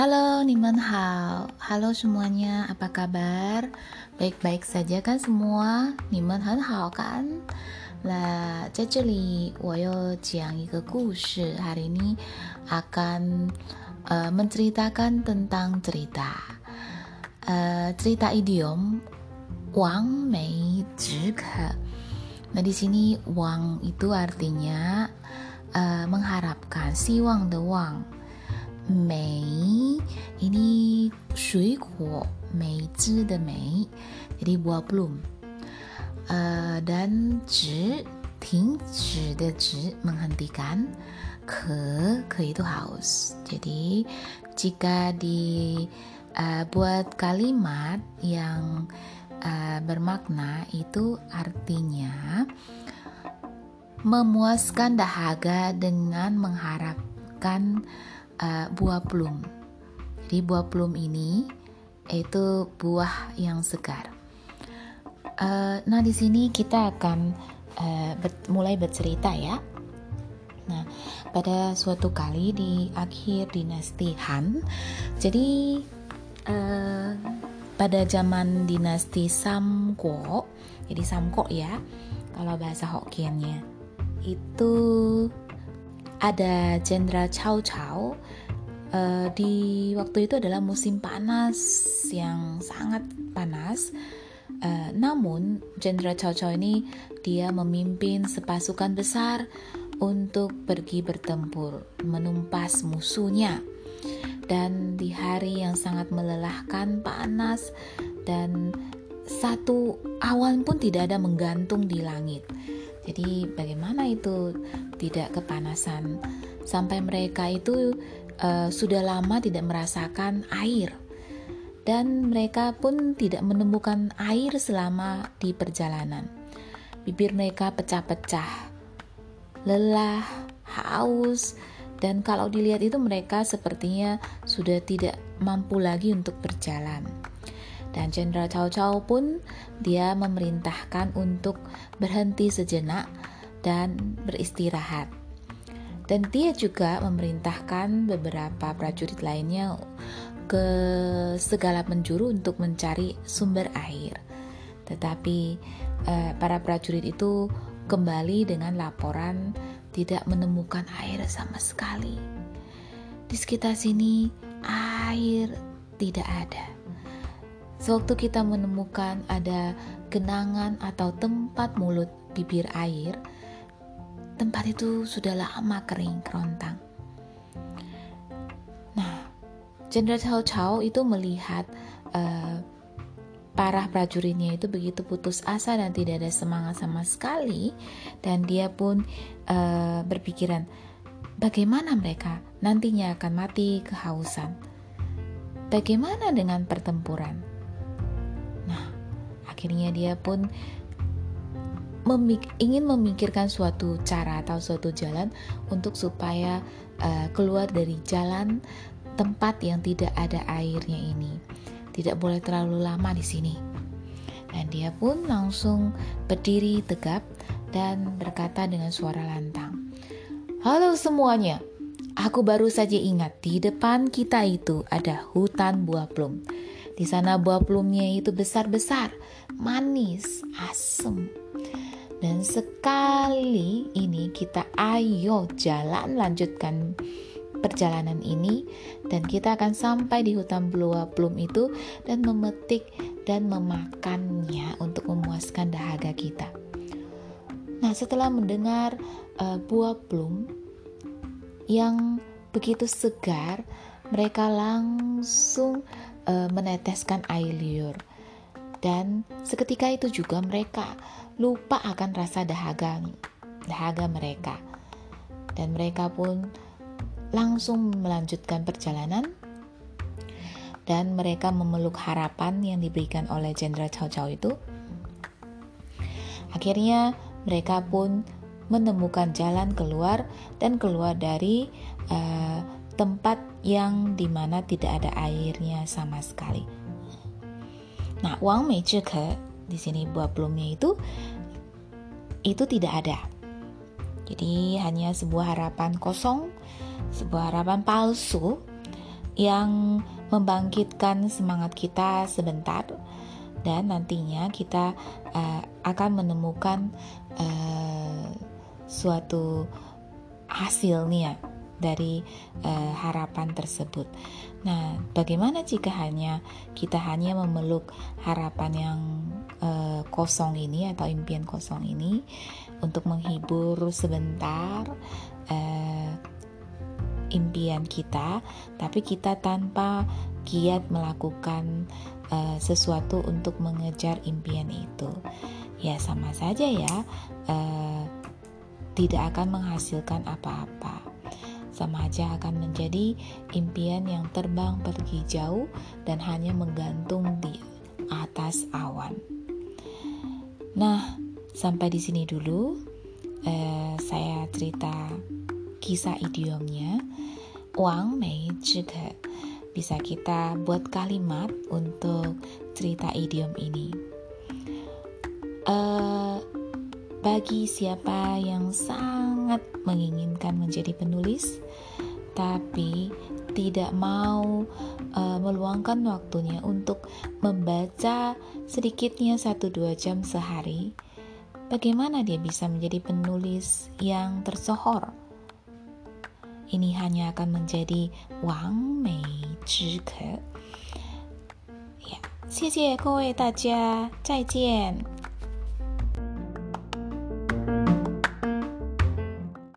Halo, Niman Hal. Halo semuanya, apa kabar? Baik-baik saja kan semua? Niman Hal Hal kan? Nah, di sini, saya akan Hari ini akan uh, menceritakan tentang cerita. Uh, cerita idiom Wang Mei Zhike. Nah, di sini Wang itu artinya uh, mengharapkan, si Wang de Wang Mei ini shui kuo, mei jadi buah plum. Dan zi, menghentikan. Ke, ke itu haus. Jadi jika dibuat uh, kalimat yang uh, bermakna itu artinya memuaskan dahaga dengan mengharap mengharapkan uh, buah plum. Jadi buah plum ini itu buah yang segar. Uh, nah di sini kita akan uh, ber mulai bercerita ya. Nah pada suatu kali di akhir dinasti Han, jadi uh, pada zaman dinasti Samko, jadi Samko ya, kalau bahasa Hokkiennya itu ada Jenderal Cao Cao uh, di waktu itu adalah musim panas yang sangat panas. Uh, namun Jenderal Cao Cao ini dia memimpin sepasukan besar untuk pergi bertempur, menumpas musuhnya. Dan di hari yang sangat melelahkan, panas dan satu awan pun tidak ada menggantung di langit. Jadi bagaimana itu tidak kepanasan sampai mereka itu uh, sudah lama tidak merasakan air dan mereka pun tidak menemukan air selama di perjalanan. Bibir mereka pecah-pecah, lelah, haus, dan kalau dilihat itu mereka sepertinya sudah tidak mampu lagi untuk berjalan. Dan Jenderal Cao Cao pun dia memerintahkan untuk berhenti sejenak dan beristirahat. Dan dia juga memerintahkan beberapa prajurit lainnya ke segala penjuru untuk mencari sumber air. Tetapi eh, para prajurit itu kembali dengan laporan tidak menemukan air sama sekali. Di sekitar sini air tidak ada. Sewaktu kita menemukan ada genangan atau tempat mulut bibir air, tempat itu sudah lama kering kerontang. Nah, Jenderal Cao Cao itu melihat uh, para prajuritnya itu begitu putus asa dan tidak ada semangat sama sekali, dan dia pun uh, berpikiran bagaimana mereka nantinya akan mati kehausan. Bagaimana dengan pertempuran? Akhirnya dia pun memik ingin memikirkan suatu cara atau suatu jalan untuk supaya uh, keluar dari jalan tempat yang tidak ada airnya ini. Tidak boleh terlalu lama di sini. Dan dia pun langsung berdiri tegap dan berkata dengan suara lantang, "Halo semuanya, aku baru saja ingat di depan kita itu ada hutan buah plum." Di sana buah plumnya itu besar-besar, manis, asem. Dan sekali ini kita ayo jalan lanjutkan perjalanan ini dan kita akan sampai di hutan buah plum itu dan memetik dan memakannya untuk memuaskan dahaga kita. Nah, setelah mendengar uh, buah plum yang begitu segar, mereka langsung uh, meneteskan air liur. Dan seketika itu juga mereka lupa akan rasa dahaga dahaga mereka. Dan mereka pun langsung melanjutkan perjalanan dan mereka memeluk harapan yang diberikan oleh Jenderal Cao Cao itu. Akhirnya mereka pun menemukan jalan keluar dan keluar dari uh, tempat yang di mana tidak ada airnya sama sekali. Nah, Wang Mei Zhike di sini buah plumnya itu itu tidak ada. Jadi hanya sebuah harapan kosong, sebuah harapan palsu yang membangkitkan semangat kita sebentar dan nantinya kita uh, akan menemukan uh, suatu hasilnya dari uh, harapan tersebut. Nah, bagaimana jika hanya kita hanya memeluk harapan yang uh, kosong ini atau impian kosong ini untuk menghibur sebentar uh, impian kita, tapi kita tanpa giat melakukan uh, sesuatu untuk mengejar impian itu, ya sama saja ya, uh, tidak akan menghasilkan apa-apa sama aja akan menjadi impian yang terbang pergi jauh dan hanya menggantung di atas awan. Nah, sampai di sini dulu eh, saya cerita kisah idiomnya. Wang Mei Zhike bisa kita buat kalimat untuk cerita idiom ini. Uh, bagi siapa yang sangat menginginkan menjadi penulis, tapi tidak mau uh, meluangkan waktunya untuk membaca sedikitnya satu dua jam sehari, bagaimana dia bisa menjadi penulis yang tersohor? Ini hanya akan menjadi Wang Mei Zhike. Ya, 谢谢各位大家，再见。